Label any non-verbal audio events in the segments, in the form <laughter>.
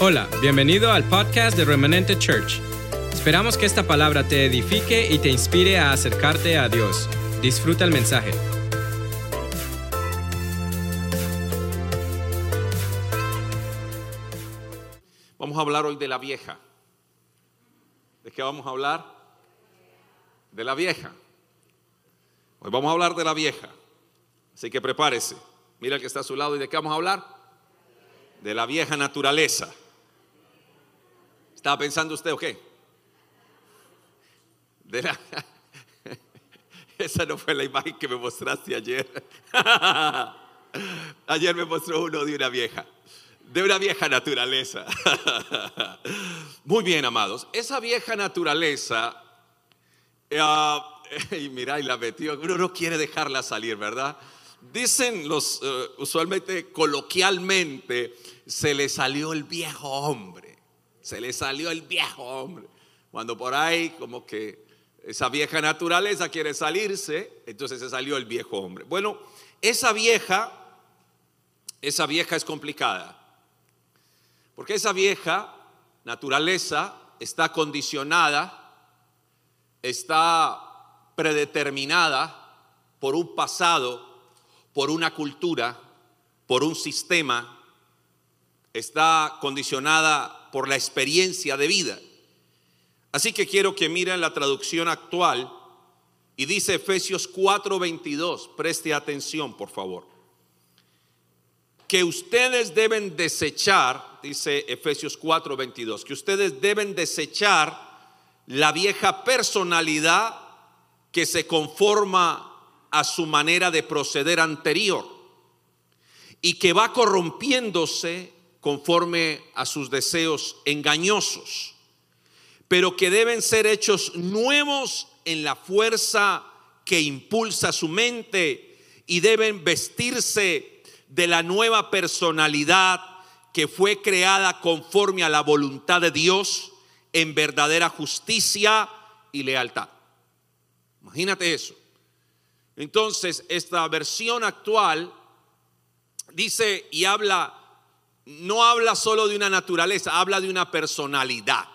Hola, bienvenido al podcast de Remanente Church. Esperamos que esta palabra te edifique y te inspire a acercarte a Dios. Disfruta el mensaje. Vamos a hablar hoy de la vieja. ¿De qué vamos a hablar? De la vieja. Hoy vamos a hablar de la vieja. Así que prepárese. Mira el que está a su lado y de qué vamos a hablar? De la vieja naturaleza. ¿Estaba pensando usted o qué? <laughs> Esa no fue la imagen que me mostraste ayer. <laughs> Ayer me mostró uno de una vieja, de una vieja naturaleza. <laughs> Muy bien, amados. Esa vieja naturaleza, ah, y mira, y la metió, uno no quiere dejarla salir, ¿verdad? Dicen los, eh, usualmente, coloquialmente, se le salió el viejo hombre, se le salió el viejo hombre. Cuando por ahí como que esa vieja naturaleza quiere salirse, entonces se salió el viejo hombre. Bueno, esa vieja, esa vieja es complicada. Porque esa vieja naturaleza está condicionada, está predeterminada por un pasado, por una cultura, por un sistema, está condicionada por la experiencia de vida. Así que quiero que miren la traducción actual y dice Efesios 4:22, preste atención por favor que ustedes deben desechar, dice Efesios 4:22, que ustedes deben desechar la vieja personalidad que se conforma a su manera de proceder anterior y que va corrompiéndose conforme a sus deseos engañosos, pero que deben ser hechos nuevos en la fuerza que impulsa su mente y deben vestirse de la nueva personalidad que fue creada conforme a la voluntad de Dios en verdadera justicia y lealtad. Imagínate eso. Entonces, esta versión actual dice y habla, no habla solo de una naturaleza, habla de una personalidad.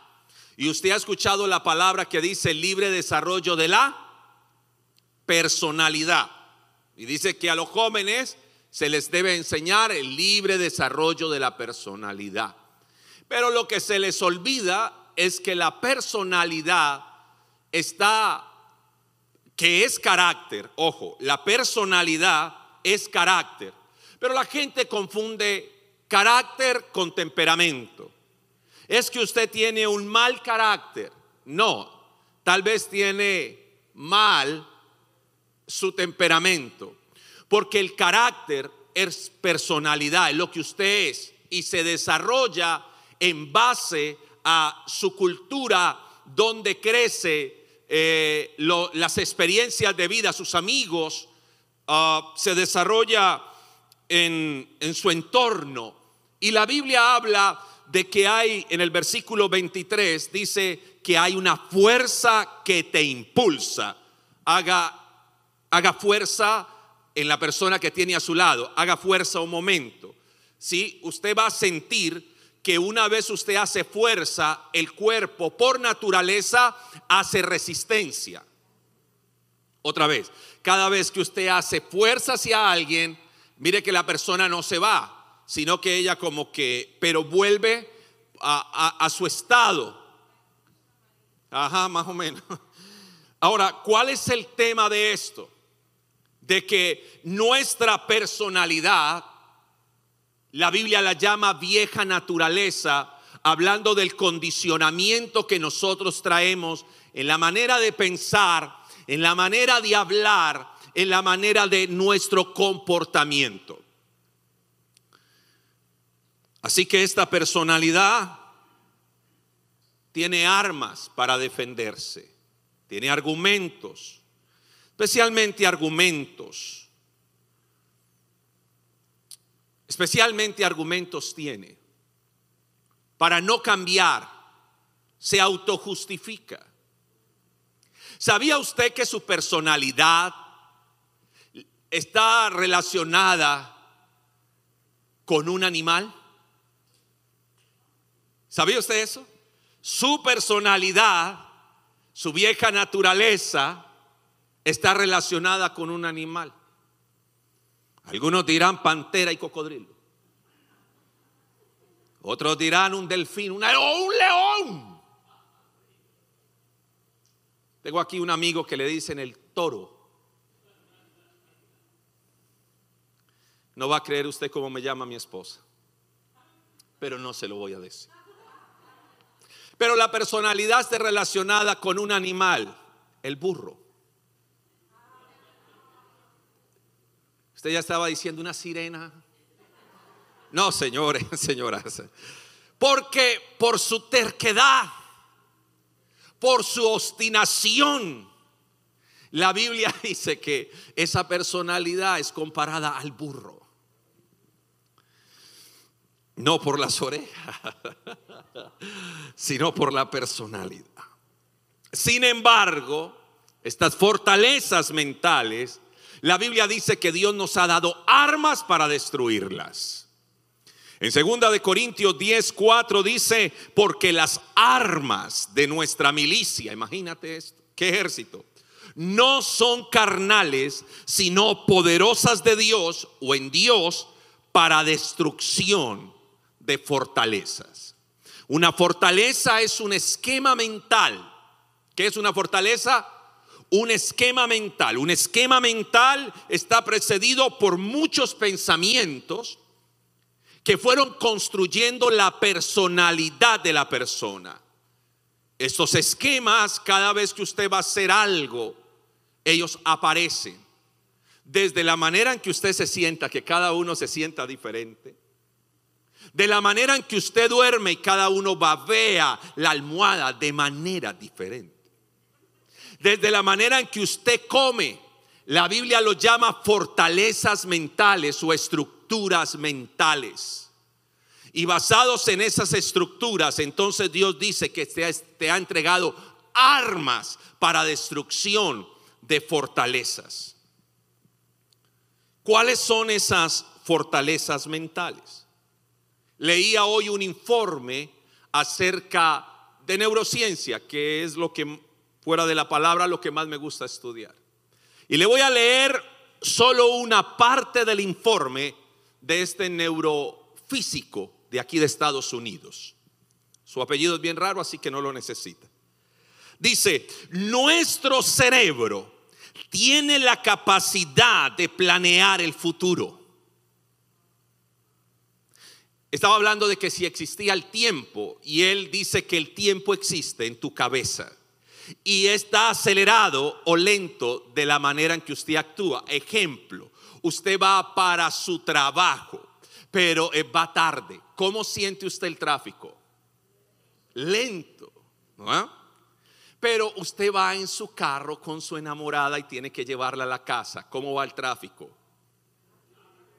Y usted ha escuchado la palabra que dice libre desarrollo de la personalidad. Y dice que a los jóvenes se les debe enseñar el libre desarrollo de la personalidad. Pero lo que se les olvida es que la personalidad está, que es carácter, ojo, la personalidad es carácter, pero la gente confunde carácter con temperamento. Es que usted tiene un mal carácter. No, tal vez tiene mal su temperamento. Porque el carácter es personalidad, es lo que usted es y se desarrolla en base a su cultura donde crece, eh, las experiencias de vida, sus amigos, ah, se desarrolla en, su entorno. Y la Biblia habla de que hay, en el versículo 23, dice que hay una fuerza que te impulsa. Haga, haga fuerza en la persona que tiene a su lado, haga fuerza un momento. ¿sí? Usted va a sentir que una vez usted hace fuerza, el cuerpo por naturaleza hace resistencia. Otra vez, cada vez que usted hace fuerza hacia alguien, mire que la persona no se va, sino que ella como que, pero vuelve a, a- su estado. Ajá, más o menos. <laughs> Ahora, ¿cuál es el tema de esto? De que nuestra personalidad, la Biblia la llama vieja naturaleza, hablando del condicionamiento que nosotros traemos en la manera de pensar, en la manera de hablar, en la manera de nuestro comportamiento. Así que esta personalidad tiene armas para defenderse, tiene argumentos, especialmente argumentos, especialmente argumentos tiene para no cambiar, se autojustifica. ¿Sabía usted que su personalidad está relacionada con un animal? ¿Sabía usted eso? Su personalidad, su vieja naturaleza, está relacionada con un animal. Algunos dirán pantera y cocodrilo. Otros dirán un delfín, un león. Tengo aquí un amigo que le dicen el toro. No va a creer usted cómo me llama mi esposa, pero no se lo voy a decir. Pero la personalidad está relacionada con un animal, el burro. Usted ya estaba diciendo una sirena. No, señores, <laughs> señoras. Porque por su terquedad, por su obstinación, la Biblia <laughs> dice que esa personalidad es comparada al burro. No por las orejas, <laughs> sino por la personalidad. Sin embargo, estas fortalezas mentales, la Biblia dice que Dios nos ha dado armas para destruirlas. En 2 de Corintios 10, 4 dice, porque las armas de nuestra milicia, imagínate esto, qué ejército, no son carnales, sino poderosas de Dios o en Dios para destrucción de fortalezas. Una fortaleza es un esquema mental. ¿Qué es una fortaleza? Un esquema mental. Un esquema mental está precedido por muchos pensamientos que fueron construyendo la personalidad de la persona. Estos esquemas, cada vez que usted va a hacer algo, ellos aparecen. Desde la manera en que usted se sienta, que cada uno se sienta diferente de la manera en que usted duerme y cada uno babea la almohada de manera diferente. Desde la manera en que usted come, la Biblia lo llama fortalezas mentales o estructuras mentales. Y basados en esas estructuras, entonces Dios dice que te ha, te ha entregado armas para destrucción de fortalezas. ¿Cuáles son esas fortalezas mentales? Leía hoy un informe acerca de neurociencia, que es lo que, fuera de la palabra, lo que más me gusta estudiar. Y le voy a leer solo una parte del informe de este neurofísico de aquí de Estados Unidos. Su apellido es bien raro, así que no lo necesita. Dice, nuestro cerebro tiene la capacidad de planear el futuro. Estaba hablando de que si existía el tiempo, y él dice que el tiempo existe en tu cabeza, y está acelerado o lento de la manera en que usted actúa. Ejemplo, usted va para su trabajo, pero eh, va tarde. ¿Cómo siente usted el tráfico? Lento. Pero usted va en su carro con su enamorada y tiene que llevarla a la casa. ¿Cómo va el tráfico?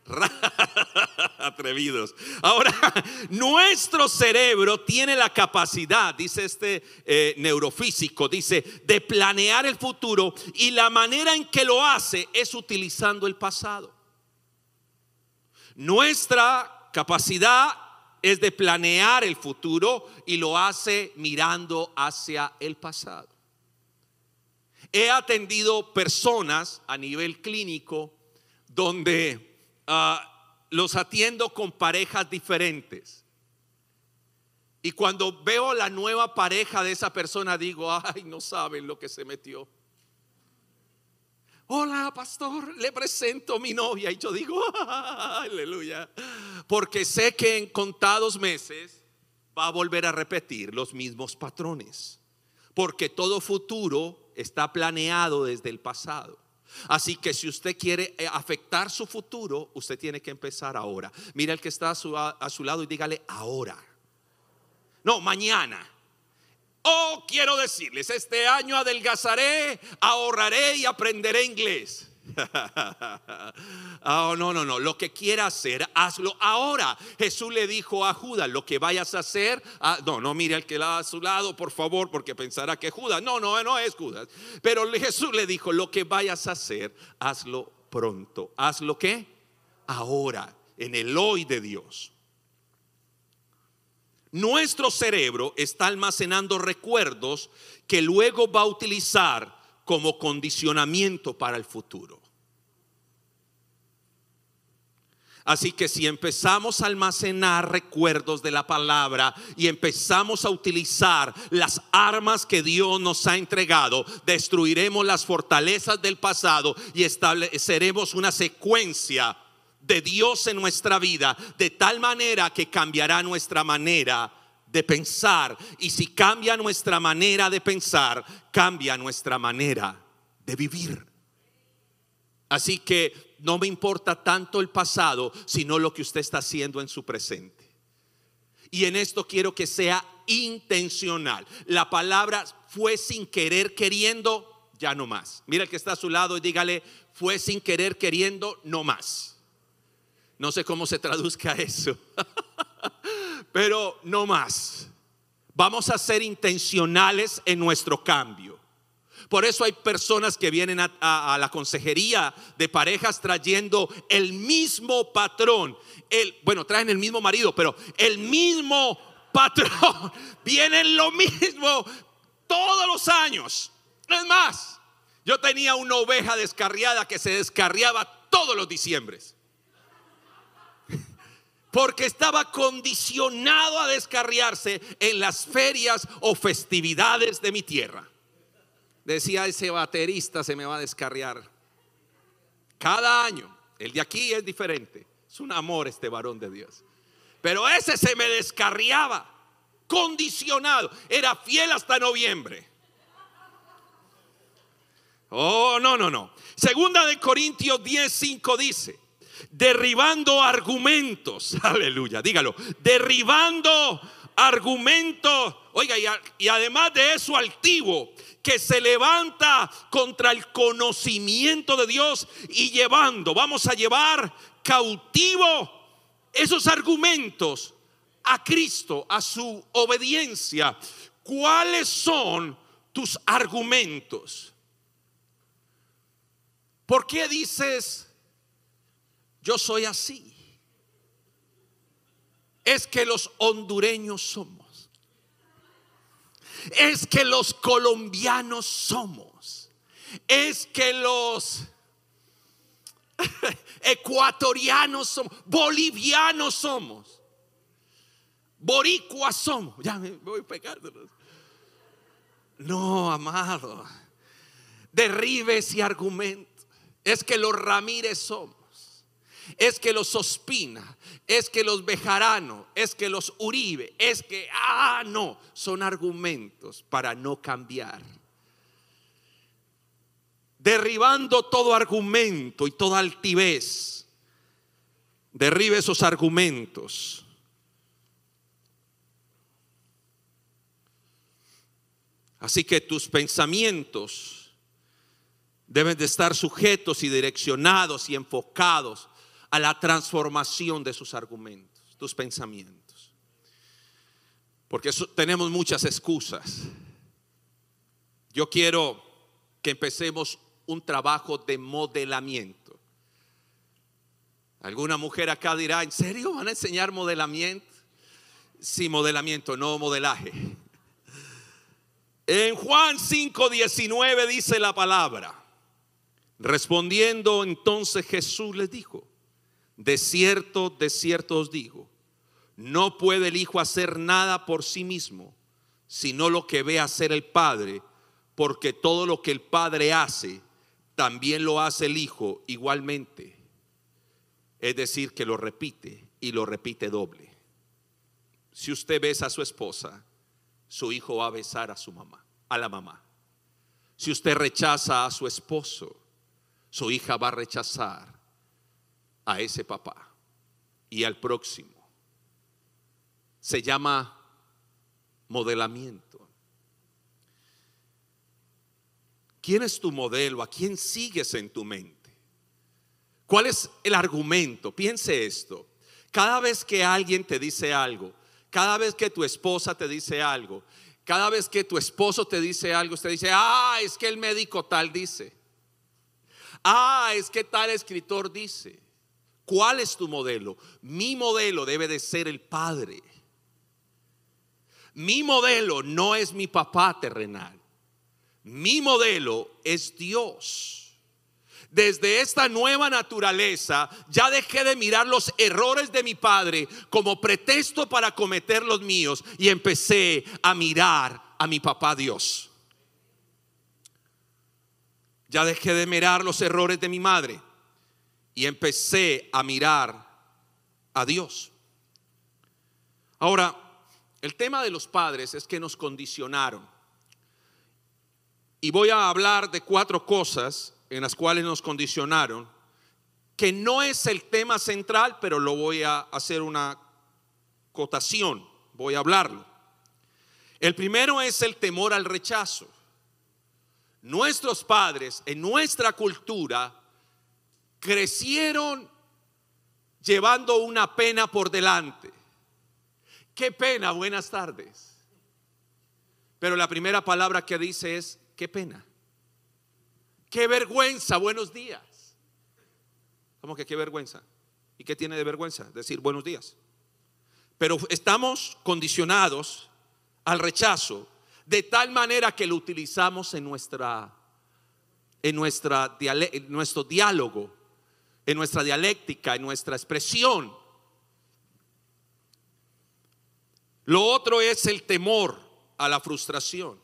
<laughs> Atrevidos. Ahora, <laughs> nuestro cerebro tiene la capacidad, dice este eh, neurofísico, dice, de planear el futuro y la manera en que lo hace es utilizando el pasado. Nuestra capacidad es de planear el futuro y lo hace mirando hacia el pasado. He atendido personas a nivel clínico donde Ah, los atiendo con parejas diferentes. Y cuando veo la nueva pareja de esa persona, digo, ay, no saben lo que se metió. Hola, pastor, le presento a mi novia. Y yo digo, aleluya. Porque sé que en contados meses va a volver a repetir los mismos patrones. Porque todo futuro está planeado desde el pasado. Así que si usted quiere eh, afectar su futuro, usted tiene que empezar ahora. Mira el que está a su, a su lado y dígale ahora. No, mañana. Oh, quiero decirles, este año adelgazaré, ahorraré y aprenderé inglés. <laughs> oh, no, no, no. Lo que quiera hacer, hazlo ahora. Jesús le dijo a Judas, lo que vayas a hacer, ah, no, no mire al que va a su lado, por favor, porque pensará que Judas. No, no, no es Judas. Pero Jesús le dijo, lo que vayas a hacer, hazlo pronto. Hazlo qué? Ahora, en el hoy de Dios. nuestro cerebro está almacenando recuerdos que luego va a utilizar como condicionamiento para el futuro. Así que si empezamos a almacenar recuerdos de la palabra y empezamos a utilizar las armas que Dios nos ha entregado, destruiremos las fortalezas del pasado y estableceremos una secuencia de Dios en nuestra vida de tal manera que cambiará nuestra manera de pensar. Y si cambia nuestra manera de pensar, cambia nuestra manera de vivir. Así que no me importa tanto el pasado, sino lo que usted está haciendo en su presente. Y en esto quiero que sea intencional. La palabra fue sin querer queriendo, ya no más. Mira el que está a su lado y dígale, fue sin querer queriendo, no más. No sé cómo se traduzca eso, <laughs> pero no más. Vamos a ser intencionales en nuestro cambio. Por eso hay personas que vienen a, la consejería de parejas trayendo el mismo patrón. El, bueno, traen el mismo marido, pero el mismo patrón. <laughs> Vienen lo mismo todos los años. Es más, yo tenía una oveja descarriada que se descarriaba todos los diciembres. Porque estaba condicionado a descarriarse en las ferias o festividades de mi tierra. Decía ese baterista se me va a descarriar. Cada año, el de aquí es diferente. Es un amor este varón de Dios. Pero ese se me descarriaba, condicionado. Era fiel hasta noviembre. Oh, no, no, no. Segunda de Corintios 10, 5 dice, derribando argumentos, <laughs> aleluya, dígalo, derribando argumentos, oiga, y, además de eso altivo, que se levanta contra el conocimiento de Dios y llevando, vamos a llevar cautivo esos argumentos a Cristo, a su obediencia. ¿Cuáles son tus argumentos? ¿Por qué dices, yo soy así? Es que los hondureños somos es que los colombianos somos, es que los <laughs> ecuatorianos somos, bolivianos somos, boricuas somos. Ya me voy pegándolos. No, amado. Derribe ese argumento. Es que los Ramírez somos es que los Ospina, es que los Bejarano, es que los Uribe, es que, ah, no, son argumentos para no cambiar. Derribando todo argumento y toda altivez. Derribe esos argumentos. Así que tus pensamientos deben de estar sujetos y direccionados y enfocados a la transformación de sus argumentos, tus pensamientos. Porque tenemos muchas excusas. Yo quiero que empecemos un trabajo de modelamiento. Alguna mujer acá dirá, ¿en serio van a enseñar modelamiento? Sí, modelamiento, no modelaje. En Juan 5:19 dice la palabra. Respondiendo entonces Jesús les dijo, de cierto, de cierto os digo, no puede el Hijo hacer nada por sí mismo, sino lo que ve hacer el Padre, porque todo lo que el Padre hace, también lo hace el Hijo igualmente. Es decir, que lo repite y lo repite doble. Si usted besa a su esposa, su hijo va a besar a su mamá, a la mamá. Si usted rechaza a su esposo, su hija va a rechazar a ese papá y al próximo. Se llama modelamiento. ¿Quién es tu modelo? ¿A quién sigues en tu mente? ¿Cuál es el argumento? Piense esto. Cada vez que alguien te dice algo, cada vez que tu esposa te dice algo, cada vez que tu esposo te dice algo, usted dice, ah, es que el médico tal dice. Ah, es que tal escritor dice. ¿Cuál es tu modelo? Mi modelo debe de ser el Padre. Mi modelo no es mi papá terrenal. Mi modelo es Dios. Desde esta nueva naturaleza ya dejé de mirar los errores de mi padre como pretexto para cometer los míos y empecé a mirar a mi papá Dios. Ya dejé de mirar los errores de mi madre y empecé a mirar a Dios. Ahora, el tema de los padres es que nos condicionaron. Y voy a hablar de cuatro cosas en las cuales nos condicionaron, que no es el tema central, pero lo voy a hacer una cotación, voy a hablarlo. El primero es el temor al rechazo. Nuestros padres en nuestra cultura crecieron llevando una pena por delante. Qué pena, buenas tardes. Pero la primera palabra que dice es, qué pena. Qué vergüenza, buenos días. ¿Cómo que qué vergüenza? ¿Y qué tiene de vergüenza? Decir buenos días. Pero estamos condicionados al rechazo de tal manera que lo utilizamos en nuestra en nuestra en nuestro diálogo, en nuestra dialéctica, en nuestra expresión. Lo otro es el temor a la frustración,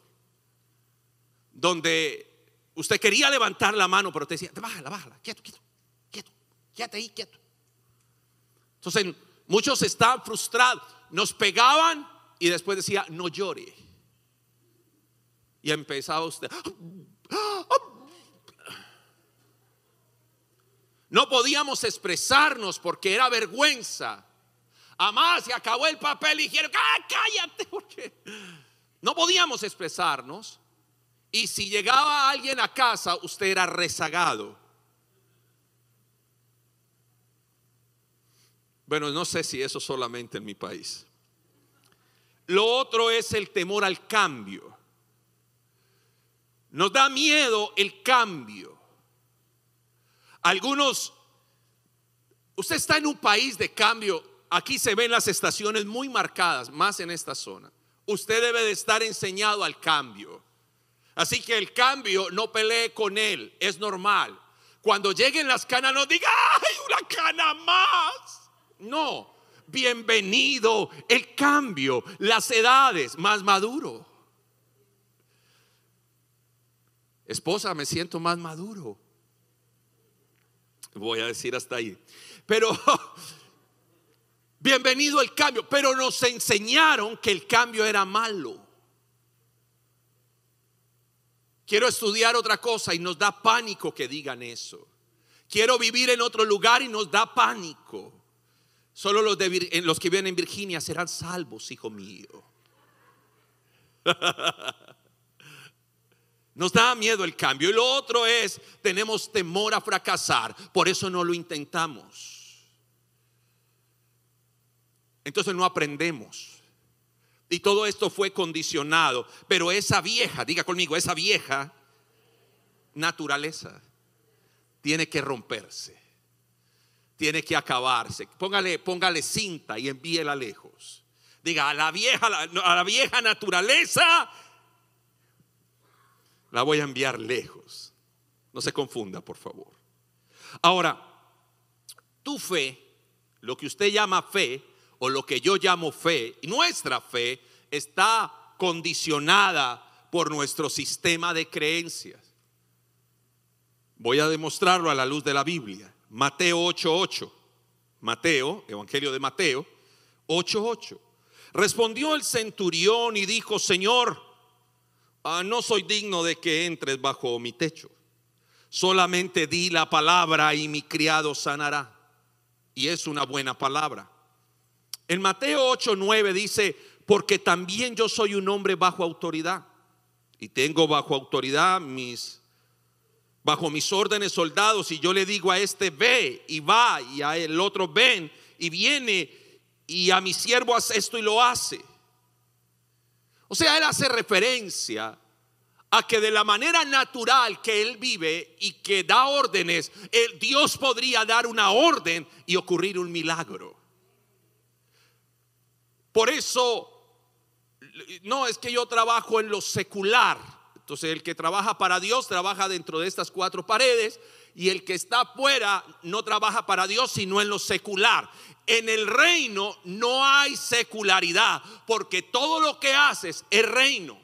donde usted quería levantar la mano, pero te decía, bájala, bájala, quieto, quieto, quieto, quédate ahí, quieto. Entonces, muchos estaban frustrados, nos pegaban y después decía, no llore. Y empezaba usted, no podíamos expresarnos porque era vergüenza. Además, se acabó el papel y dijeron, ¡Ah, cállate, <laughs> no podíamos expresarnos. Y si llegaba alguien a casa, usted era rezagado. Bueno, no sé si eso solamente en mi país. Lo otro es el temor al cambio. Nos da miedo el cambio. Algunos, usted está en un país de cambio Aquí se ven las estaciones muy marcadas, más en esta zona. Usted debe de estar enseñado al cambio. Así que el cambio no pelee con él, es normal. Cuando lleguen las canas no diga, ¡ay, una cana más! No, bienvenido el cambio, las edades, más maduro. Esposa, me siento más maduro. Voy a decir hasta ahí. Pero <laughs> bienvenido el cambio, pero nos enseñaron que el cambio era malo. Quiero estudiar otra cosa y nos da pánico que digan eso. Quiero vivir en otro lugar y nos da pánico. Solo los, los que viven en Virginia serán salvos, hijo mío. <laughs> Nos da miedo el cambio. Y lo otro es, tenemos temor a fracasar. Por eso no lo intentamos. Entonces no aprendemos. Y todo esto fue condicionado. Pero esa vieja, diga conmigo, esa vieja naturaleza tiene que romperse. Tiene que acabarse. Póngale, póngale cinta y envíela lejos. Diga, a la vieja, a la vieja naturaleza la voy a enviar lejos. No se confunda, por favor. Ahora, tu fe, lo que usted llama fe, o lo que yo llamo fe, nuestra fe está condicionada por nuestro sistema de creencias. Voy a demostrarlo a la luz de la Biblia. Mateo 8:8. Mateo, Evangelio de Mateo 8:8. Respondió el centurión y dijo, Señor, ah, no soy digno de que entres bajo mi techo. Solamente di la palabra y mi criado sanará. Y es una buena palabra. En Mateo 8, 9 dice, porque también yo soy un hombre bajo autoridad y tengo bajo autoridad mis bajo mis órdenes soldados y yo le digo a este ve y va y a el otro ven y viene y a mi siervo hace esto y lo hace. O sea, él hace referencia a que de la manera natural que él vive y que da órdenes, el Dios podría dar una orden y ocurrir un milagro. Por eso no, es que yo trabajo en lo secular. Entonces el que trabaja para Dios trabaja dentro de estas cuatro paredes y el que está afuera no trabaja para Dios sino en lo secular. En el reino no hay secularidad porque todo lo que haces es reino.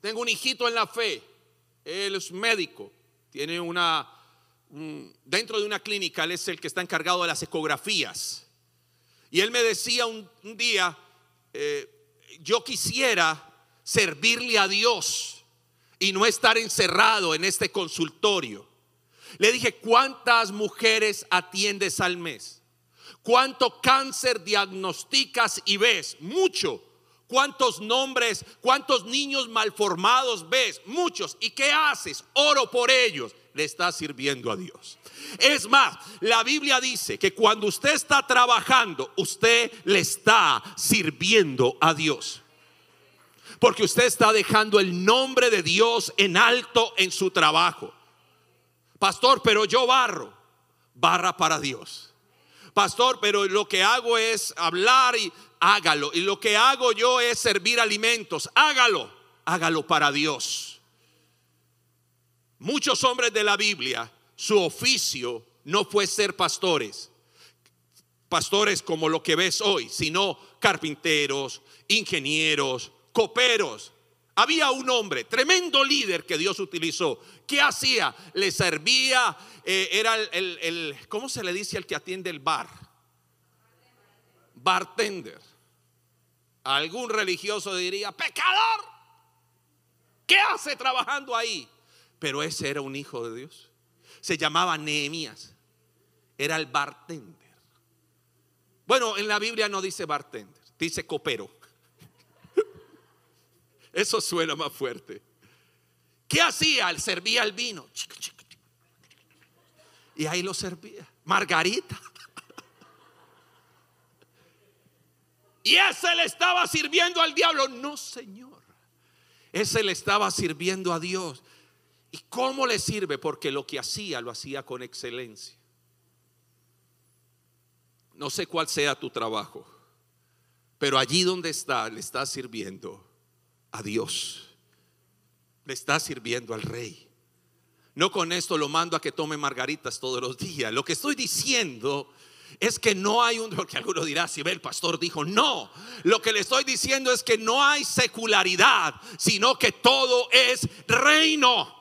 Tengo un hijito en la fe, él es médico, tiene una, dentro de una clínica, él es el que está encargado de las ecografías. Y él me decía un, día, eh, yo quisiera servirle a Dios y no estar encerrado en este consultorio. Le dije, ¿cuántas mujeres atiendes al mes? ¿Cuánto cáncer diagnosticas y ves? Mucho. ¿Cuántos nombres, cuántos niños malformados ves? Muchos. ¿Y qué haces? Oro por ellos. Le estás sirviendo a Dios. Es más, la Biblia dice que cuando usted está trabajando, usted le está sirviendo a Dios. Porque usted está dejando el nombre de Dios en alto en su trabajo. Pastor, pero yo barro. Barra para Dios. Pastor, pero lo que hago es hablar y hágalo. Y lo que hago yo es servir alimentos. Hágalo. Hágalo para Dios. Muchos hombres de la Biblia, su oficio no fue ser pastores. Pastores como lo que ves hoy, sino carpinteros, ingenieros, coperos. Había un hombre, tremendo líder que Dios utilizó. ¿Qué hacía? Le servía, eh, era el, el, ¿cómo se le dice al que atiende el bar? Bartender. Algún religioso diría, pecador, ¿qué hace trabajando ahí? Pero ese era un hijo de Dios. Se llamaba Nehemías. Era el bartender. Bueno, en la Biblia no dice bartender, dice copero. Eso suena más fuerte. ¿Qué hacía? Servía el vino. Y ahí lo servía. Margarita. Y ese le estaba sirviendo al diablo. No, Señor. Ese le estaba sirviendo a Dios. ¿Y cómo le sirve? Porque lo que hacía lo hacía con excelencia. No sé cuál sea tu trabajo, pero allí donde está, le está sirviendo a Dios. Le está sirviendo al rey. No con esto lo mando a que tome margaritas todos los días. Lo que estoy diciendo es que no hay un, <laughs> porque alguno dirá, si ve el pastor dijo, no, lo que le estoy diciendo es que no hay secularidad, sino que todo es reino.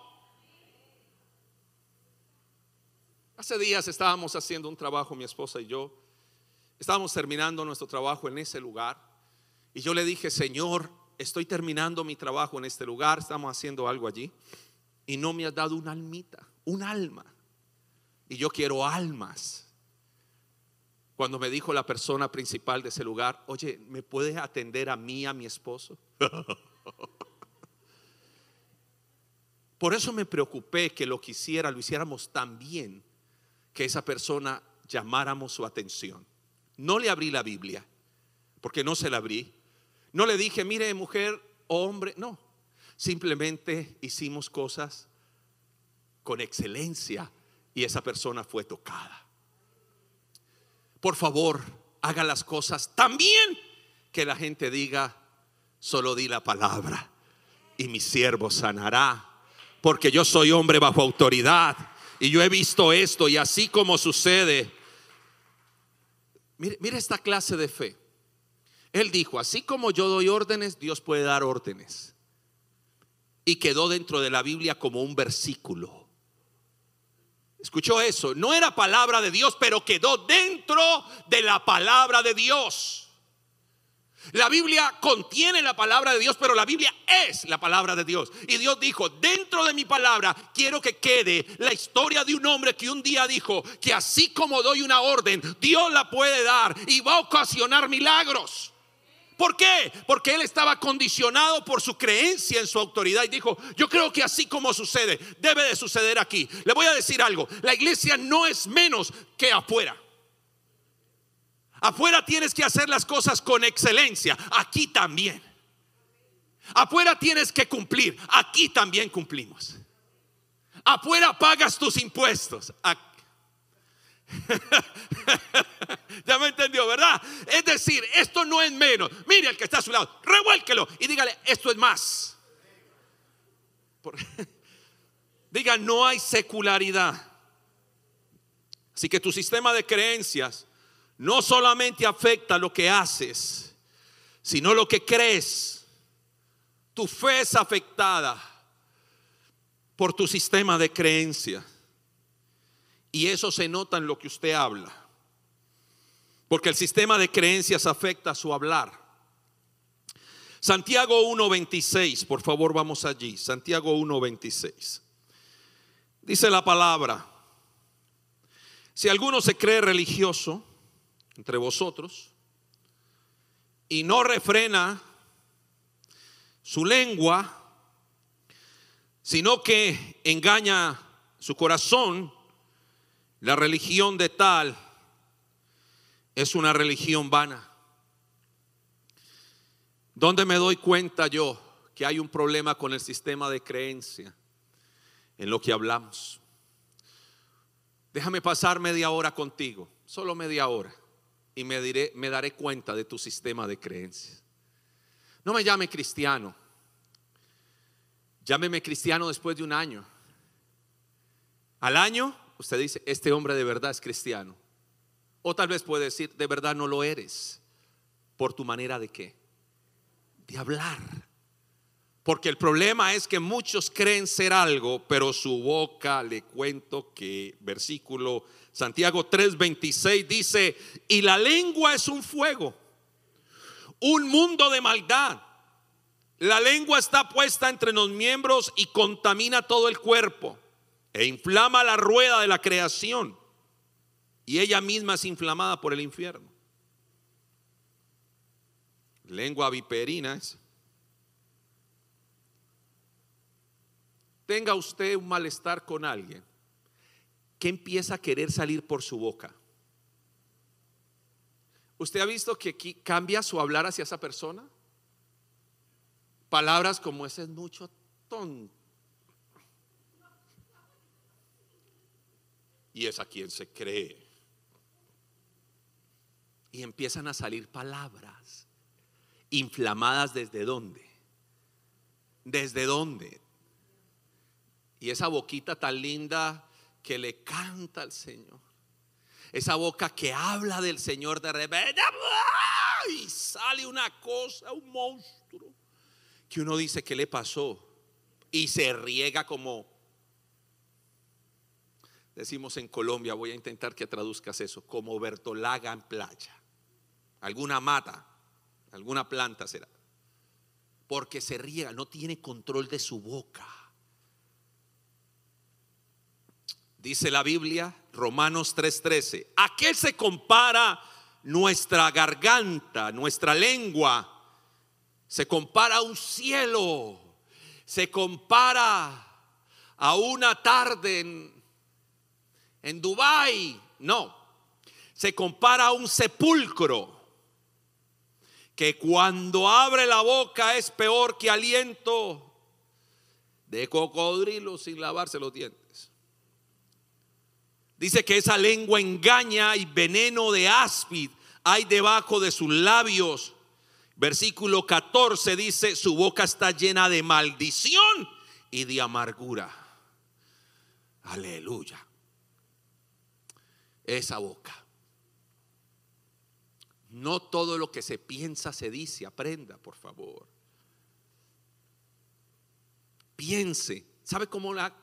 Hace días estábamos haciendo un trabajo, mi esposa y yo, estábamos terminando nuestro trabajo en ese lugar, y yo le dije, Señor, estoy terminando mi trabajo en este lugar, estamos haciendo algo allí, y no me has dado una almita, un alma, y yo quiero almas. Cuando me dijo la persona principal de ese lugar, oye, ¿me puedes atender a mí, a mi esposo? <laughs> Por eso me preocupé que lo quisiera, lo hiciéramos tan bien que esa persona llamáramos su atención. No le abrí la Biblia, porque no se la abrí. No le dije, mire mujer o hombre, no. Simplemente hicimos cosas con excelencia y esa persona fue tocada por favor, haga las cosas también que la gente diga, solo di la palabra y mi siervo sanará, porque yo soy hombre bajo autoridad y yo he visto esto y así como sucede. Mire, mire esta clase de fe. Él dijo, así como yo doy órdenes, Dios puede dar órdenes. Y quedó dentro de la Biblia como un versículo. Escuchó eso. No era palabra de Dios, pero quedó dentro de la palabra de Dios. La Biblia contiene la palabra de Dios, pero la Biblia es la palabra de Dios. Y Dios dijo, dentro de mi palabra quiero que quede la historia de un hombre que un día dijo que así como doy una orden, Dios la puede dar y va a ocasionar milagros. ¿Por qué? Porque él estaba condicionado por su creencia en su autoridad y dijo, yo creo que así como sucede, debe de suceder aquí. Le voy a decir algo, la iglesia no es menos que afuera. Afuera tienes que hacer las cosas con excelencia, aquí también. Afuera tienes que cumplir, aquí también cumplimos. Afuera pagas tus impuestos. <laughs> ya me entendió, ¿verdad? Es decir, esto no es menos. Mire al que está a su lado, revuélquelo y dígale, esto es más. <laughs> diga, no hay secularidad. Así que tu sistema de creencias no solamente afecta lo que haces, sino lo que crees. Tu fe es afectada por tu sistema de creencias. Y eso se nota en lo que usted habla. Porque el sistema de creencias afecta su hablar. Santiago 1.26, por favor vamos allí. Santiago 1.26. Dice la palabra, si alguno se cree religioso entre vosotros y no refrena su lengua, sino que engaña su corazón, la religión de tal es una religión vana. ¿Dónde me doy cuenta yo que hay un problema con el sistema de creencia en lo que hablamos? Déjame pasar media hora contigo, solo media hora, y me, diré, me daré cuenta de tu sistema de creencias. No me llame cristiano, llámeme cristiano después de un año. Al año, usted dice, este hombre de verdad es cristiano. O tal vez puede decir, de verdad no lo eres, por tu manera de qué? De hablar. Porque el problema es que muchos creen ser algo, pero su boca, le cuento que versículo Santiago 3:26 dice, y la lengua es un fuego, un mundo de maldad. La lengua está puesta entre los miembros y contamina todo el cuerpo e inflama la rueda de la creación. Y ella misma es inflamada por el infierno. Lengua viperina es. tenga usted un malestar con alguien, que empieza a querer salir por su boca. ¿Usted ha visto que aquí cambia su hablar hacia esa persona? Palabras como ese es mucho tonto. Y es a quien se cree. Y empiezan a salir palabras inflamadas desde dónde? ¿Desde dónde? Y esa boquita tan linda que le canta al Señor. Esa boca que habla del Señor de repente. Y sale una cosa, un monstruo. Que uno dice, ¿qué le pasó? Y se riega como, decimos en Colombia, voy a intentar que traduzcas eso, como bertolaga en playa. Alguna mata, alguna planta será. Porque se riega, no tiene control de su boca. Dice la Biblia, Romanos 3:13, ¿a qué se compara nuestra garganta, nuestra lengua? Se compara a un cielo, se compara a una tarde en, en Dubái, no, se compara a un sepulcro que cuando abre la boca es peor que aliento de cocodrilo sin lavarse los dientes. Dice que esa lengua engaña y veneno de áspid hay debajo de sus labios. Versículo 14 dice, su boca está llena de maldición y de amargura. Aleluya. Esa boca. No todo lo que se piensa se dice, aprenda, por favor. Piense, ¿sabe cómo la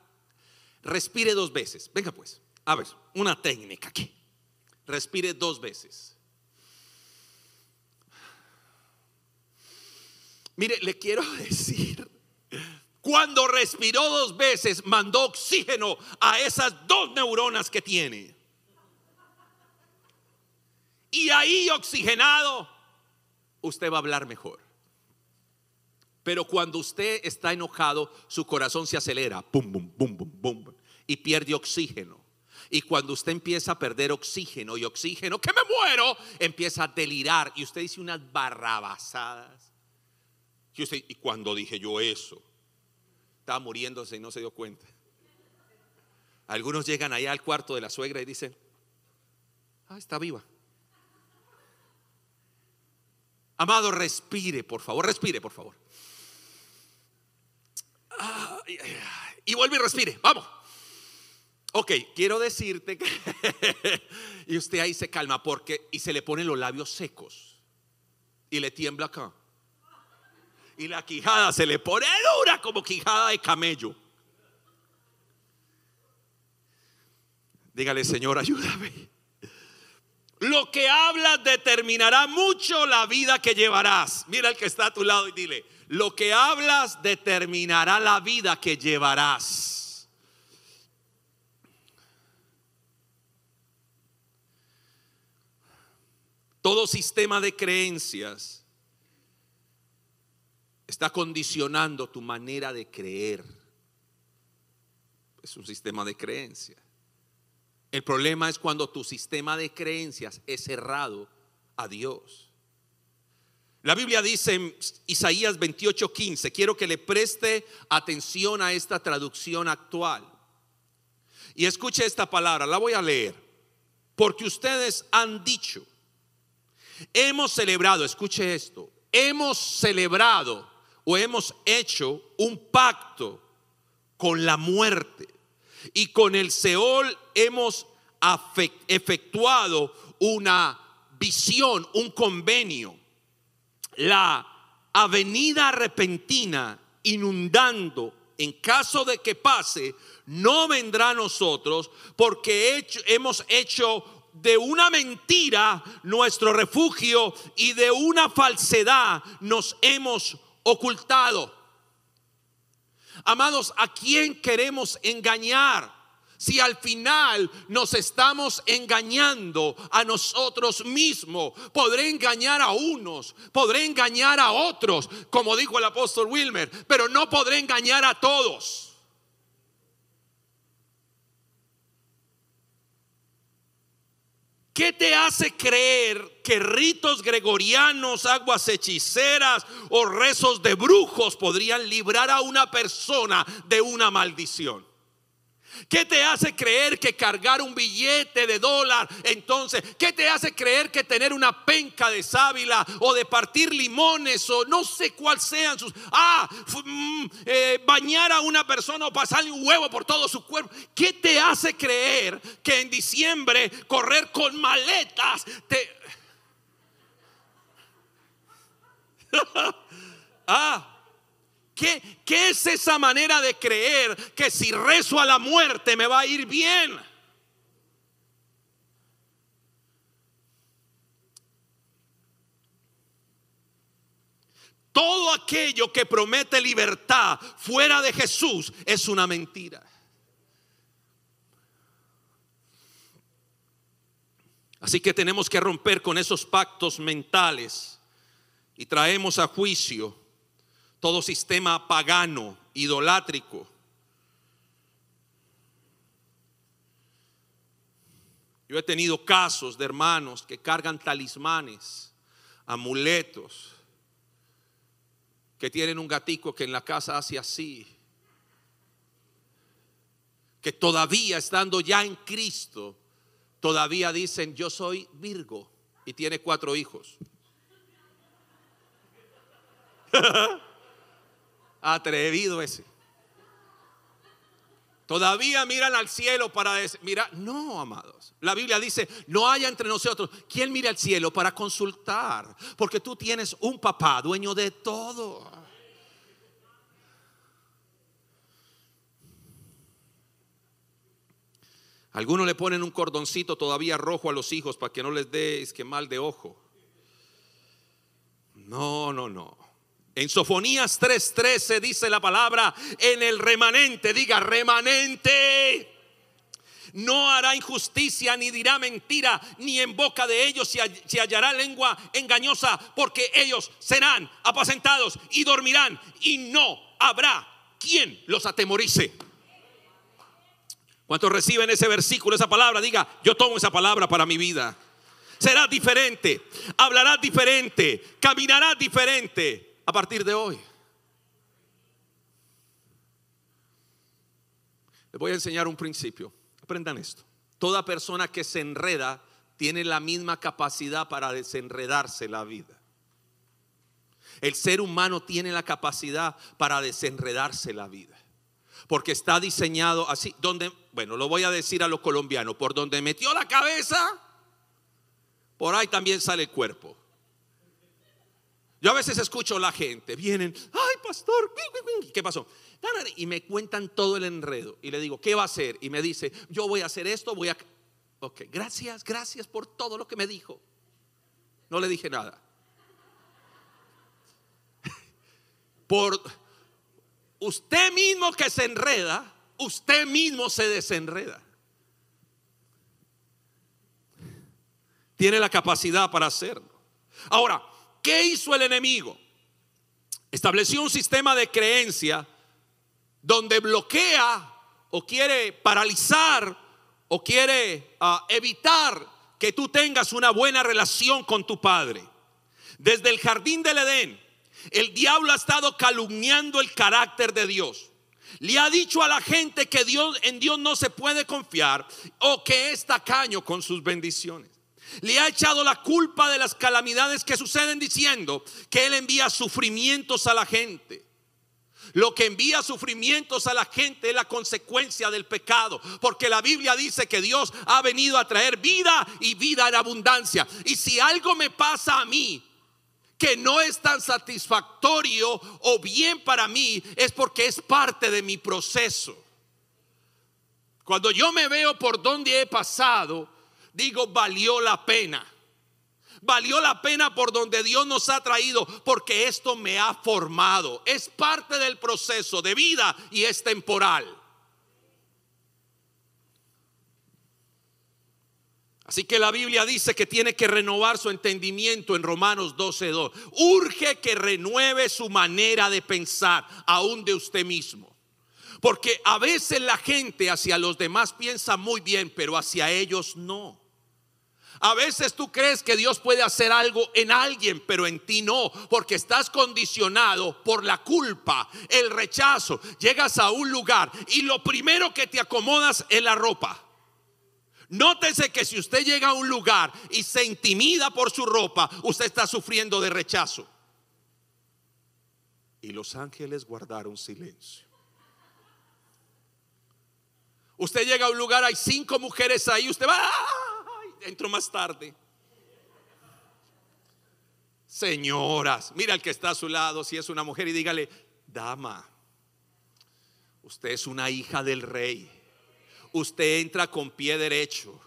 respire dos veces? Venga pues. A ver, una técnica aquí. Respire dos veces. Mire, le quiero <laughs> decir, cuando respiró dos veces, mandó oxígeno a esas dos neuronas que tiene. Y ahí oxigenado, usted va a hablar mejor. Pero cuando usted está enojado, su corazón se acelera, pum, pum, pum, pum, pum, y pierde oxígeno. Y cuando usted empieza a perder oxígeno y oxígeno, que me muero, empieza a delirar. Y usted dice unas barrabasadas. Y, usted, y cuando dije yo eso, estaba muriéndose y no se dio cuenta. Algunos llegan allá al cuarto de la suegra y dicen, Ah, está viva. Amado, respire, por favor, respire, por favor. y vuelve y respire, vamos. Ok, quiero decirte que... <laughs> y usted ahí se calma porque... Y se le ponen los labios secos. Y le tiembla acá. Y la quijada se le pone dura como quijada de camello. Dígale, Señor, ayúdame. Lo que hablas determinará mucho la vida que llevarás. Mira el que está a tu lado y dile, lo que hablas determinará la vida que llevarás. Todo sistema de creencias está condicionando tu manera de creer. Es un sistema de creencias. El problema es cuando tu sistema de creencias es cerrado a Dios. La Biblia dice en Isaías 28:15, quiero que le preste atención a esta traducción actual. Y escuche esta palabra, la voy a leer. Porque ustedes han dicho, Hemos celebrado, escuche esto, hemos celebrado o hemos hecho un pacto con la muerte y con el Seol hemos efectuado una visión, un convenio. La avenida repentina inundando, en caso de que pase, no vendrá a nosotros porque hemos hecho de una mentira nuestro refugio y de una falsedad nos hemos ocultado. Amados, ¿a quién queremos engañar? Si al final nos estamos engañando a nosotros mismos, podré engañar a unos, podré engañar a otros, como dijo el apóstol Wilmer, pero no podré engañar a todos. ¿Qué te hace creer que ritos gregorianos, aguas hechiceras o rezos de brujos podrían librar a una persona de una maldición? ¿Qué te hace creer que cargar un billete de dólar? Entonces, ¿qué te hace creer que tener una penca de sábila o de partir limones o no sé cuál sean sus... Ah, mm, eh, bañar a una persona o pasarle un huevo por todo su cuerpo. ¿Qué te hace creer que en diciembre correr con maletas te... <laughs> ah, ¿Qué, es esa manera de creer que si rezo a la muerte me va a ir bien? Todo aquello que promete libertad fuera de Jesús es una mentira. Así que tenemos que romper con esos pactos mentales y traemos a juicio todo sistema pagano, idolátrico. Yo he tenido casos de hermanos que cargan talismanes, amuletos, que tienen un gatico que en la casa hace así, que todavía estando ya en Cristo, todavía dicen yo soy Virgo y tiene cuatro hijos. <laughs> Atrevido ese. Todavía miran al cielo para decir, mira, no, amados. La Biblia dice, no haya entre nosotros quien mire al cielo para consultar, porque tú tienes un papá dueño de todo. Algunos le ponen un cordoncito todavía rojo a los hijos para que no les dé que mal de ojo. No, no, no. En Sofonías 3:13 dice la palabra en el remanente, diga remanente. No hará injusticia ni dirá mentira, ni en boca de ellos se hallará lengua engañosa, porque ellos serán apacentados y dormirán, y no habrá quien los atemorice. ¿Cuántos reciben ese versículo, esa palabra? Diga, yo tomo esa palabra para mi vida. Será diferente, hablarás diferente, caminarás diferente a partir de hoy. Les voy a enseñar un principio. Aprendan esto. Toda persona que se enreda tiene la misma capacidad para desenredarse la vida. El ser humano tiene la capacidad para desenredarse la vida. Porque está diseñado así, donde, bueno, lo voy a decir a los colombianos, por donde metió la cabeza, por ahí también sale el cuerpo. Yo a veces escucho a la gente, vienen, ay pastor, ¿qué pasó? Y me cuentan todo el enredo. Y le digo, ¿qué va a hacer? Y me dice, yo voy a hacer esto, voy a... Ok, gracias, gracias por todo lo que me dijo. No le dije nada. <laughs> Por usted mismo que se enreda, usted mismo se desenreda. Tiene la capacidad para hacerlo. Ahora, ¿qué hizo el enemigo? Estableció un sistema de creencia donde bloquea o quiere paralizar o quiere ah, evitar que tú tengas una buena relación con tu padre. Desde el jardín del Edén, el diablo ha estado calumniando el carácter de Dios. Le ha dicho a la gente que Dios en Dios no se puede confiar o que es tacaño con sus bendiciones. Le ha echado la culpa de las calamidades que suceden diciendo que él envía sufrimientos a la gente. Lo que envía sufrimientos a la gente es la consecuencia del pecado. Porque la Biblia dice que Dios ha venido a traer vida y vida en abundancia. Y si algo me pasa a mí que no es tan satisfactorio o bien para mí, es porque es parte de mi proceso. Cuando yo me veo por donde he pasado, digo, valió la pena. Valió la pena por donde Dios nos ha traído porque esto me ha formado. Es parte del proceso de vida y es temporal. Así que la Biblia dice que tiene que renovar su entendimiento en Romanos 12.2. Urge que renueve su manera de pensar, aún de usted mismo. Porque a veces la gente hacia los demás piensa muy bien, pero hacia ellos no. A veces tú crees que Dios puede hacer algo en alguien, pero en ti no, porque estás condicionado por la culpa, el rechazo. Llegas a un lugar y lo primero que te acomodas es la ropa. Nótese que si usted llega a un lugar y se intimida por su ropa, usted está sufriendo de rechazo. Y los ángeles guardaron silencio. Usted llega a un lugar, hay cinco mujeres ahí, usted va, entro más tarde. Señoras, mira al que está a su lado, si es una mujer, y dígale, dama, usted es una hija del rey. Usted entra con pie derecho.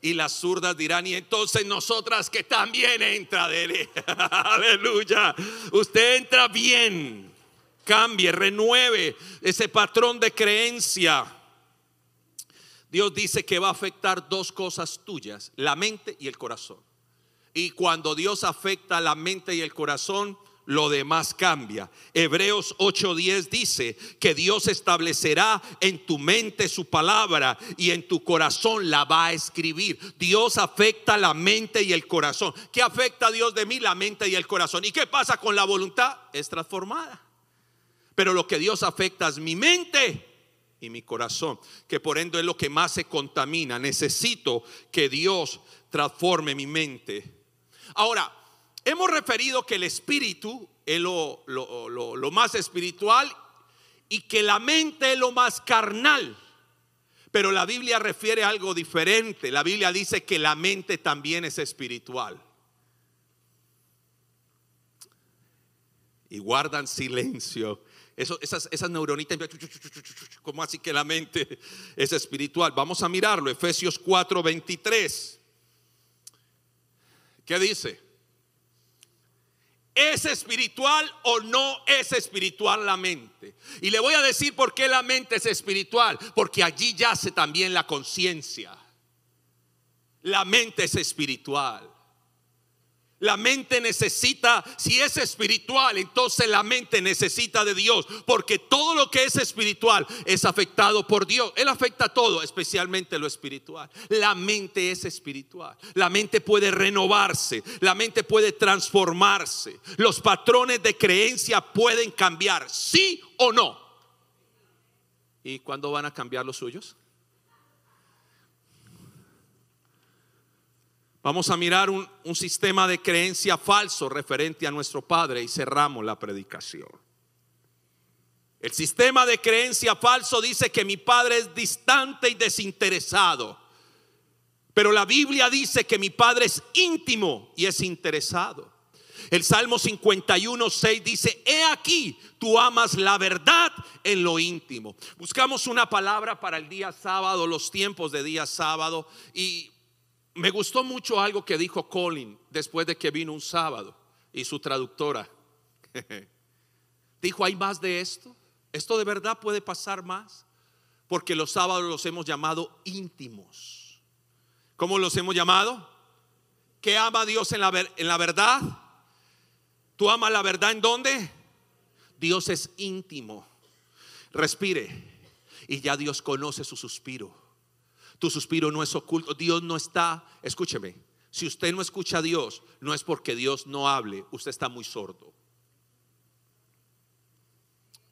Y las zurdas dirán, y entonces nosotras que también entra. <laughs> Aleluya. Usted entra bien. Cambie, renueve ese patrón de creencia Dios dice que va a afectar dos cosas tuyas, la mente y el corazón. Y cuando Dios afecta la mente y el corazón, lo demás cambia. Hebreos 8:10 dice que Dios establecerá en tu mente su palabra y en tu corazón la va a escribir. Dios afecta la mente y el corazón. ¿Qué afecta a Dios de mí? La mente y el corazón. ¿Y qué pasa con la voluntad? Es transformada. Pero lo que Dios afecta es mi mente y mi corazón, que por ende es lo que más se contamina. Necesito que Dios transforme mi mente. Ahora, hemos referido que el espíritu es lo, lo, más espiritual y que la mente es lo más carnal. Pero la Biblia refiere a algo diferente. La Biblia dice que la mente también es espiritual. Y guardan silencio esas, esas neuronitas, como así que la mente <laughs> es espiritual? Vamos a mirarlo, Efesios 4, 23. ¿Qué dice? ¿Es espiritual o no es espiritual la mente? Y le voy a decir por qué la mente es espiritual. Porque allí yace también la conciencia. La mente es espiritual. La mente necesita, si es espiritual, entonces la mente necesita de Dios, porque todo lo que es espiritual es afectado por Dios. Él afecta todo, especialmente lo espiritual. La mente es espiritual. La mente puede renovarse, la mente puede transformarse. Los patrones de creencia pueden cambiar, sí o no. ¿Y cuándo van a cambiar los suyos? Vamos a mirar un, un sistema de creencia falso referente a nuestro Padre y cerramos la predicación. El sistema de creencia falso dice que mi Padre es distante y desinteresado. Pero la Biblia dice que mi Padre es íntimo y es interesado. El Salmo 51, 6 dice, he aquí, tú amas la verdad en lo íntimo. Buscamos una palabra para el día sábado, los tiempos de día sábado. Y me gustó mucho algo que dijo Colin después de que vino un sábado y su traductora. <laughs> dijo, ¿hay más de esto? ¿Esto de verdad puede pasar más? Porque los sábados los hemos llamado íntimos. ¿Cómo los hemos llamado? ¿Qué ama Dios en la, en la verdad? ¿Tú amas la verdad en dónde? Dios es íntimo. Respire. Y ya Dios conoce su suspiro. Tu suspiro no es oculto. Dios no está, escúcheme, si usted no escucha a Dios, no es porque Dios no hable, usted está muy sordo.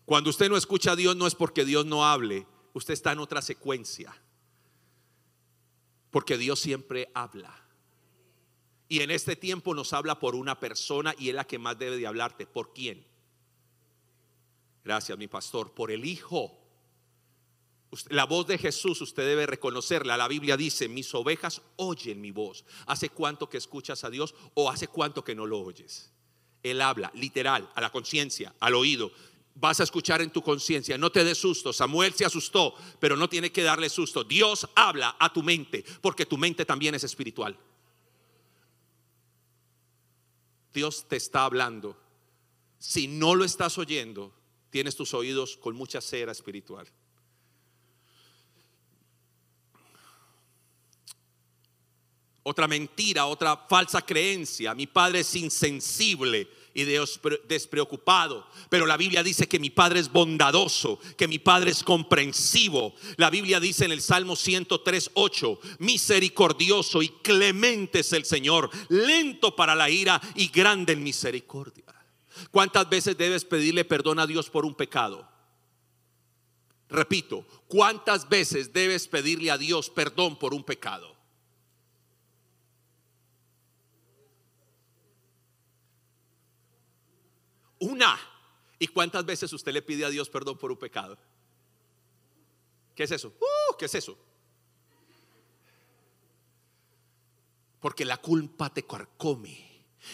Cuando usted no escucha a Dios, no es porque Dios no hable, usted está en otra secuencia. Porque Dios siempre habla. Y en este tiempo nos habla por una persona y es la que más debe de hablarte. ¿Por quién? Gracias, mi pastor. Por el Hijo. La voz de Jesús usted debe reconocerla. La Biblia dice, mis ovejas oyen mi voz. ¿Hace cuánto que escuchas a Dios o hace cuánto que no lo oyes? Él habla, literal, a la conciencia, al oído vas a escuchar en tu conciencia. No te des susto. Samuel se asustó, pero no tiene que darle susto. Dios habla a tu mente, porque tu mente también es espiritual. Dios te está hablando. Si no lo estás oyendo, tienes tus oídos con mucha cera espiritual. Otra mentira, otra falsa creencia. Mi padre es insensible y despreocupado. Pero la Biblia dice que mi Padre es bondadoso, que mi Padre es comprensivo. La Biblia dice en el Salmo 103, 8, misericordioso y clemente es el Señor, lento para la ira y grande en misericordia. ¿Cuántas veces debes pedirle perdón a Dios por un pecado? Repito, ¿cuántas veces debes pedirle a Dios perdón por un pecado? Una. ¿Y cuántas veces usted le pide a Dios perdón por un pecado? ¿Qué es eso? Uh, ¿Qué es eso? Porque la culpa te carcome.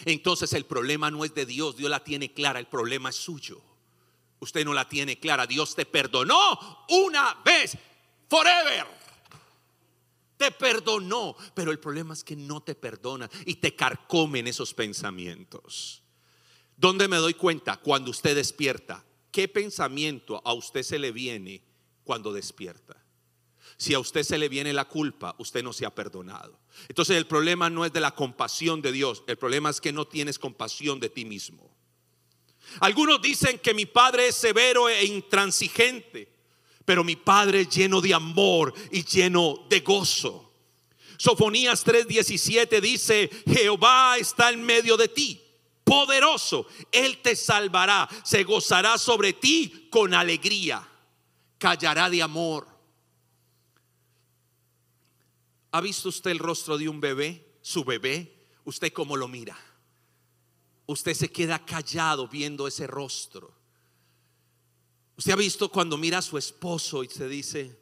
Entonces el problema no es de Dios, Dios la tiene clara, el problema es suyo. Usted no la tiene clara, Dios te perdonó una vez, forever. Te perdonó, pero el problema es que no te perdona y te carcomen esos pensamientos. ¿Dónde me doy cuenta? Cuando usted despierta. ¿Qué pensamiento a usted se le viene cuando despierta? Si a usted se le viene la culpa, usted no se ha perdonado. Entonces el problema no es de la compasión de Dios, el problema es que no tienes compasión de ti mismo. Algunos dicen que mi padre es severo e intransigente, pero mi padre es lleno de amor y lleno de gozo. Sofonías 3:17 dice, Jehová está en medio de ti poderoso. Él te salvará, se gozará sobre ti con alegría, callará de amor. ¿Ha visto usted el rostro de un bebé, su bebé? ¿Usted cómo lo mira? Usted se queda callado viendo ese rostro. Usted ha visto cuando mira a su esposo y se dice,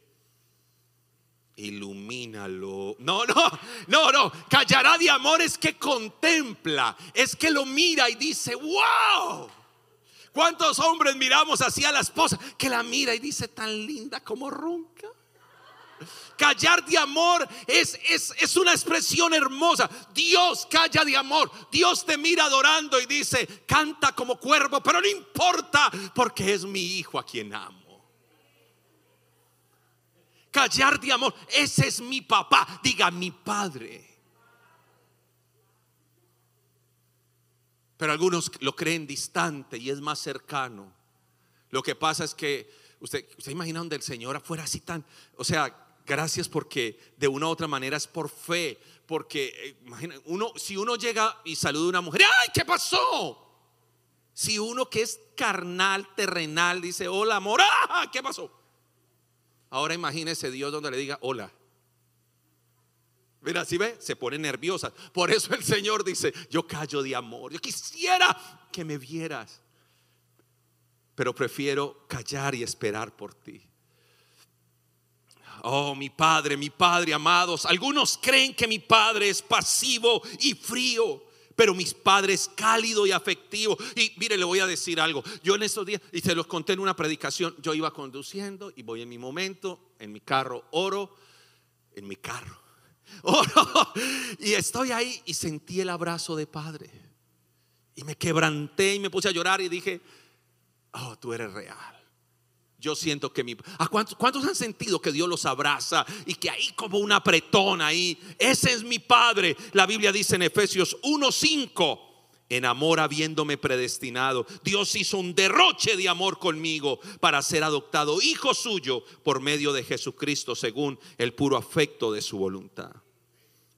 ilumínalo. No, no, no, no. Callará de amor es que contempla, es que lo mira y dice, wow. ¿Cuántos hombres miramos así a la esposa que la mira y dice tan linda como ronca? Callar de amor es, es, es, una expresión hermosa. Dios calla de amor. Dios te mira adorando y dice, canta como cuervo, pero no importa porque es mi hijo a quien amo callar de amor. Ese es mi papá. Diga mi padre. Pero algunos lo creen distante y es más cercano. Lo que pasa es que usted, usted imagina donde el Señor afuera así tan, o sea, gracias porque de una u otra manera es por fe, porque eh, imagina, uno, si uno llega y saluda a una mujer, ¡ay, qué pasó! Si uno que es carnal, terrenal, dice, hola amor, ¡ah, qué pasó! Ahora imagínese Dios donde le diga hola. Mira, si ve, se pone nerviosa. Por eso el Señor dice, yo callo de amor. Yo quisiera que me vieras, pero prefiero callar y esperar por ti. Oh, mi Padre, mi Padre, amados. Algunos creen que mi Padre es pasivo y frío, pero mis padres cálido y afectivo. Y mire, le voy a decir algo. Yo en estos días, y se los conté en una predicación, yo iba conduciendo y voy en mi momento, en mi carro, oro, en mi carro <laughs> y estoy ahí y sentí el abrazo de padre. Y me quebranté y me puse a llorar y dije, oh, tú eres real. Yo siento que mi... ¿A cuántos, han sentido que Dios los abraza y que ahí como una apretón ahí? Ese es mi Padre. La Biblia dice en Efesios 1.5 en amor habiéndome predestinado. Dios hizo un derroche de amor conmigo para ser adoptado hijo suyo por medio de Jesucristo según el puro afecto de su voluntad.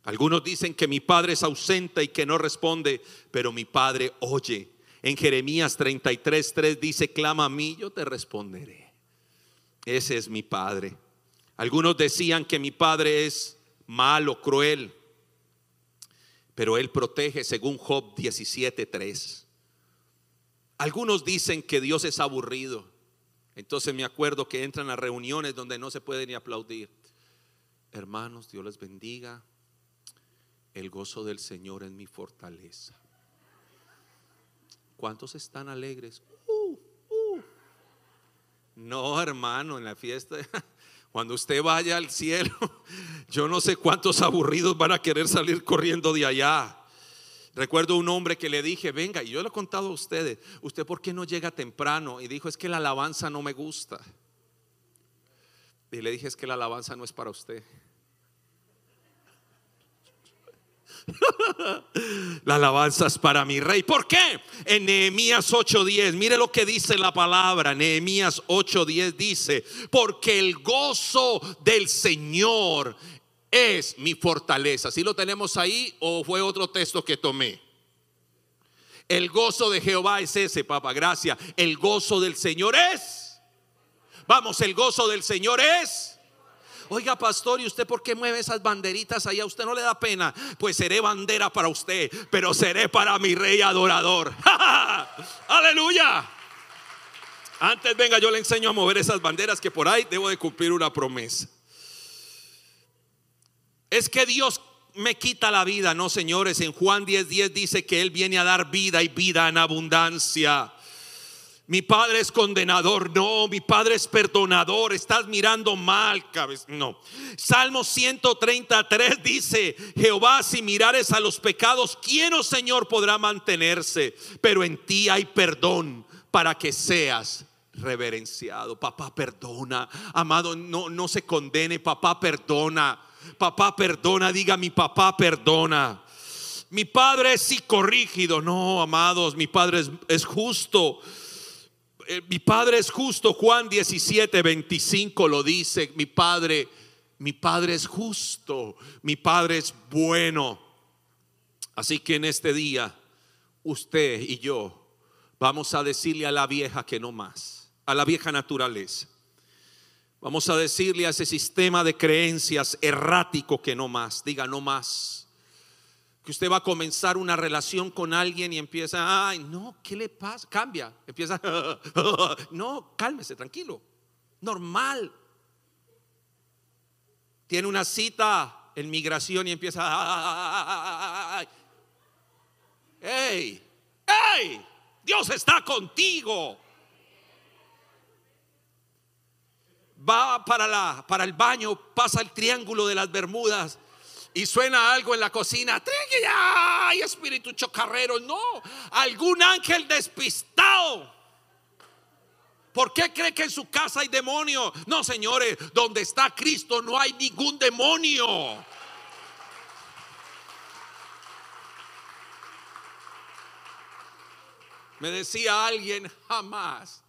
Algunos dicen que mi padre es ausente y que no responde, pero mi padre oye. En Jeremías 33:3 dice, clama a mí, yo te responderé. Ese es mi padre. Algunos decían que mi padre es malo, cruel, pero Él protege según Job 17.3. Algunos dicen que Dios es aburrido. Entonces me acuerdo que entran a reuniones donde no se puede ni aplaudir. Hermanos, Dios les bendiga. El gozo del Señor es mi fortaleza. ¿Cuántos están alegres? No, hermano, en la fiesta <laughs> Cuando usted vaya al cielo, <laughs> yo no sé cuántos aburridos van a querer salir corriendo de allá. Recuerdo un hombre que le dije, venga, y yo le he contado a ustedes, ¿usted por qué no llega temprano? Y dijo, es que la alabanza no me gusta. Y le dije, es que la alabanza no es para usted. <laughs> la alabanza es para mi rey. ¿Por qué? En Nehemías 8:10, mire lo que dice la palabra. Nehemías 8:10 dice, porque el gozo del Señor es mi fortaleza. Si lo tenemos ahí o fue otro texto que tomé? El gozo de Jehová es ese, papá, gracias. El gozo del Señor es. Vamos, el gozo del Señor es Oiga, pastor, ¿y usted por qué mueve esas banderitas ahí? ¿A usted no le da pena? Pues seré bandera para usted, pero seré para mi rey adorador. <laughs> Aleluya. Antes venga, yo le enseño a mover esas banderas que por ahí debo de cumplir una promesa. Es que Dios me quita la vida, no señores. En Juan 10:10 10 dice que Él viene a dar vida y vida en abundancia. Mi padre es condenador, no, mi padre es perdonador, estás mirando mal, cabeza. No. Salmo 133 dice, Jehová, si mirares a los pecados, ¿quién, oh Señor, podrá mantenerse? Pero en ti hay perdón para que seas reverenciado. Papá, perdona. Amado, no, no se condene, papá, perdona. Papá, perdona, diga mi papá, perdona. Mi padre es psicorrígido, no, amados, mi padre es, es justo mi padre es justo, Juan 17, 25 lo dice, mi padre, mi padre es justo, mi padre es bueno. Así que en este día, usted y yo vamos a decirle a la vieja que no más, a la vieja naturaleza. Vamos a decirle a ese sistema de creencias errático que no más, diga no más que usted va a comenzar una relación con alguien y empieza, ay, no, ¿qué le pasa? Cambia, empieza, <laughs> no, cálmese, tranquilo, normal. Tiene una cita en migración y empieza, hey, hey, Dios está contigo. Va para, la, para el baño, pasa el triángulo de las Bermudas y suena algo en la cocina, ¡ay, espíritu chocarrero! No, algún ángel despistado. ¿Por qué cree que en su casa hay demonio? No, señores, donde está Cristo no hay ningún demonio. Me decía alguien, jamás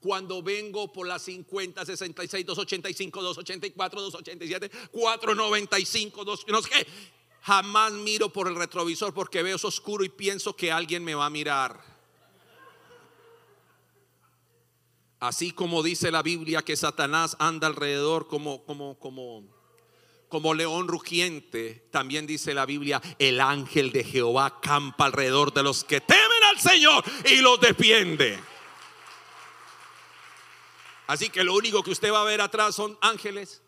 cuando vengo por las 50, 66, 285, 284, 287, 495, 2, no sé qué. Jamás miro por el retrovisor porque veo oscuro y pienso que alguien me va a mirar. Así como dice la Biblia que Satanás anda alrededor como, como, como, como león rugiente, también dice la Biblia, el ángel de Jehová campa alrededor de los que temen al Señor y los defiende. Así que lo único que usted va a ver atrás son ángeles.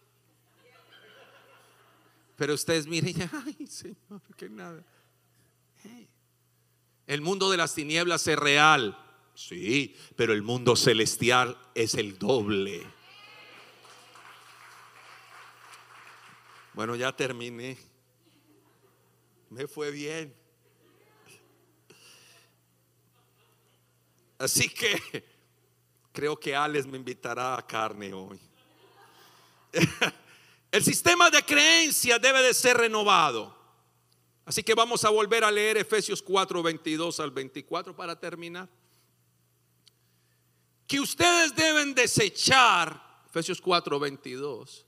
Pero ustedes miren, <laughs> ay Señor, que nada. El mundo de las tinieblas es real, sí, pero el mundo celestial es el doble. Bueno, ya terminé. Me fue bien. Así que creo que Alex me invitará a carne hoy. <laughs> El sistema de creencia debe de ser renovado. Así que vamos a volver a leer Efesios 4, 22 al 24 para terminar. Que ustedes deben desechar, Efesios 4, 22,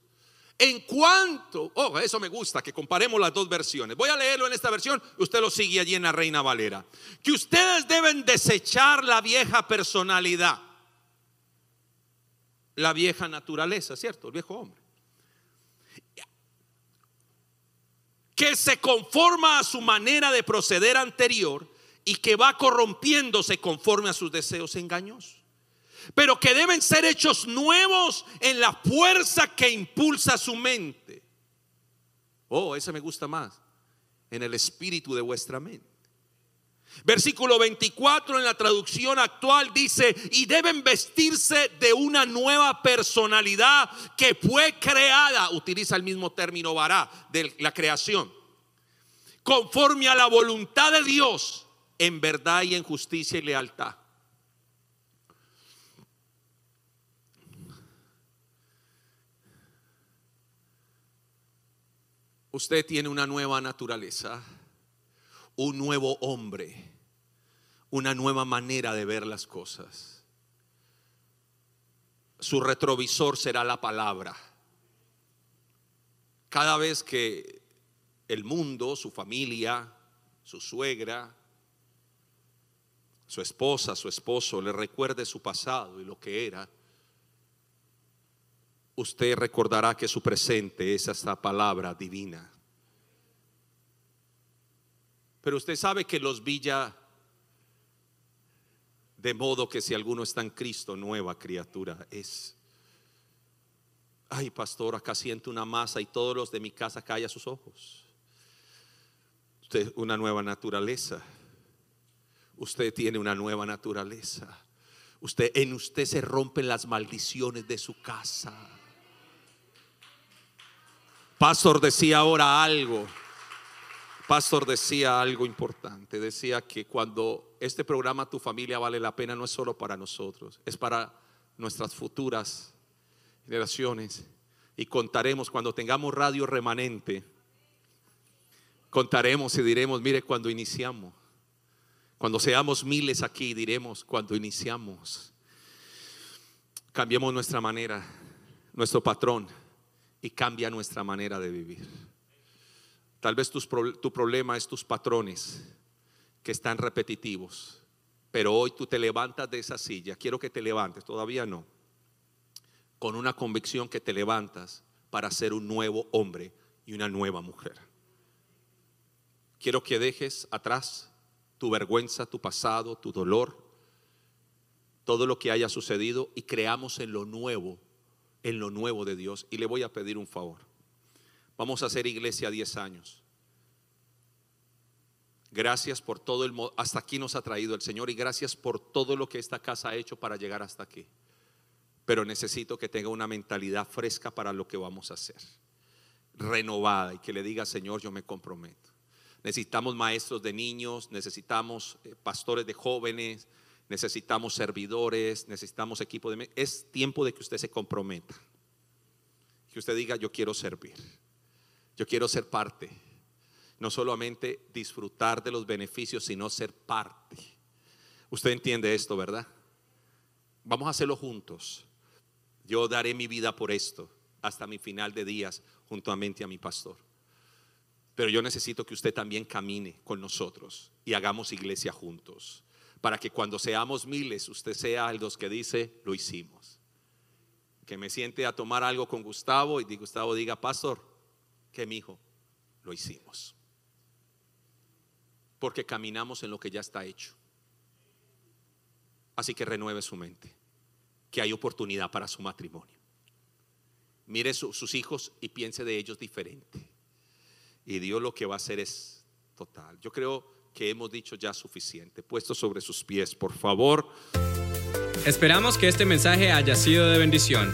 en cuanto, oh, eso me gusta, que comparemos las dos versiones. Voy a leerlo en esta versión, usted lo sigue allí en la Reina Valera. Que ustedes deben desechar la vieja personalidad, la vieja naturaleza, ¿cierto? El viejo hombre. Que se conforma a su manera de proceder anterior y que va corrompiéndose conforme a sus deseos engañosos pero que deben ser hechos nuevos en la fuerza que impulsa su mente. Oh, ese me gusta más. En el espíritu de vuestra mente. Versículo 24 en la traducción actual dice, y deben vestirse de una nueva personalidad que fue creada, utiliza el mismo término vará de la creación, conforme a la voluntad de Dios en verdad y en justicia y lealtad. Usted tiene una nueva naturaleza, un nuevo hombre, una nueva manera de ver las cosas. Su retrovisor será la palabra. Cada vez que el mundo, su familia, su suegra, su esposa, su esposo le recuerde su pasado y lo que era, usted recordará que su presente es esta palabra divina. Pero usted sabe que los villa de modo que si alguno está en Cristo, nueva criatura es. Ay, pastor, acá siento una masa y todos los de mi casa callan sus ojos. Usted una nueva naturaleza. Usted tiene una nueva naturaleza. Usted en usted se rompen las maldiciones de su casa. Pastor decía ahora algo. Pastor decía algo importante. Decía que cuando este programa Tu familia vale la pena no es solo para nosotros, es para nuestras futuras generaciones. Y contaremos cuando tengamos radio remanente. Contaremos y diremos, mire, cuando iniciamos. Cuando seamos miles aquí, diremos, cuando iniciamos. Cambiemos nuestra manera, nuestro patrón y cambia nuestra manera de vivir. Tal vez tu problema es tus patrones que están repetitivos, pero hoy tú te levantas de esa silla, quiero que te levantes, todavía no, con una convicción que te levantas para ser un nuevo hombre y una nueva mujer. Quiero que dejes atrás tu vergüenza, tu pasado, tu dolor, todo lo que haya sucedido y creamos en lo nuevo en lo nuevo de Dios. Y le voy a pedir un favor. Vamos a hacer iglesia 10 años. Gracias por todo el hasta aquí nos ha traído el Señor y gracias por todo lo que esta casa ha hecho para llegar hasta aquí. Pero necesito que tenga una mentalidad fresca para lo que vamos a hacer. Renovada y que le diga, Señor, yo me comprometo. Necesitamos maestros de niños, necesitamos eh, pastores de jóvenes, necesitamos servidores, necesitamos equipo de... Es tiempo de que usted se comprometa. Que usted diga, yo quiero servir. Yo quiero ser parte. No solamente disfrutar de los beneficios, sino ser parte. Usted entiende esto, ¿verdad? Vamos a hacerlo juntos. Yo daré mi vida por esto hasta mi final de días juntamente a mi pastor. Pero yo necesito que usted también camine con nosotros y hagamos iglesia juntos para que cuando seamos miles usted sea el dos que dice, lo hicimos. Que me siente a tomar algo con Gustavo y Gustavo diga, pastor, ¿Qué, mi hijo? Lo hicimos. Porque caminamos en lo que ya está hecho. Así que renueve su mente, que hay oportunidad para su matrimonio. Mire sus hijos y piense de ellos diferente. Y Dios lo que va a hacer es total. Yo creo que hemos dicho ya suficiente. Puesto sobre sus pies, por favor. Esperamos que este mensaje haya sido de bendición.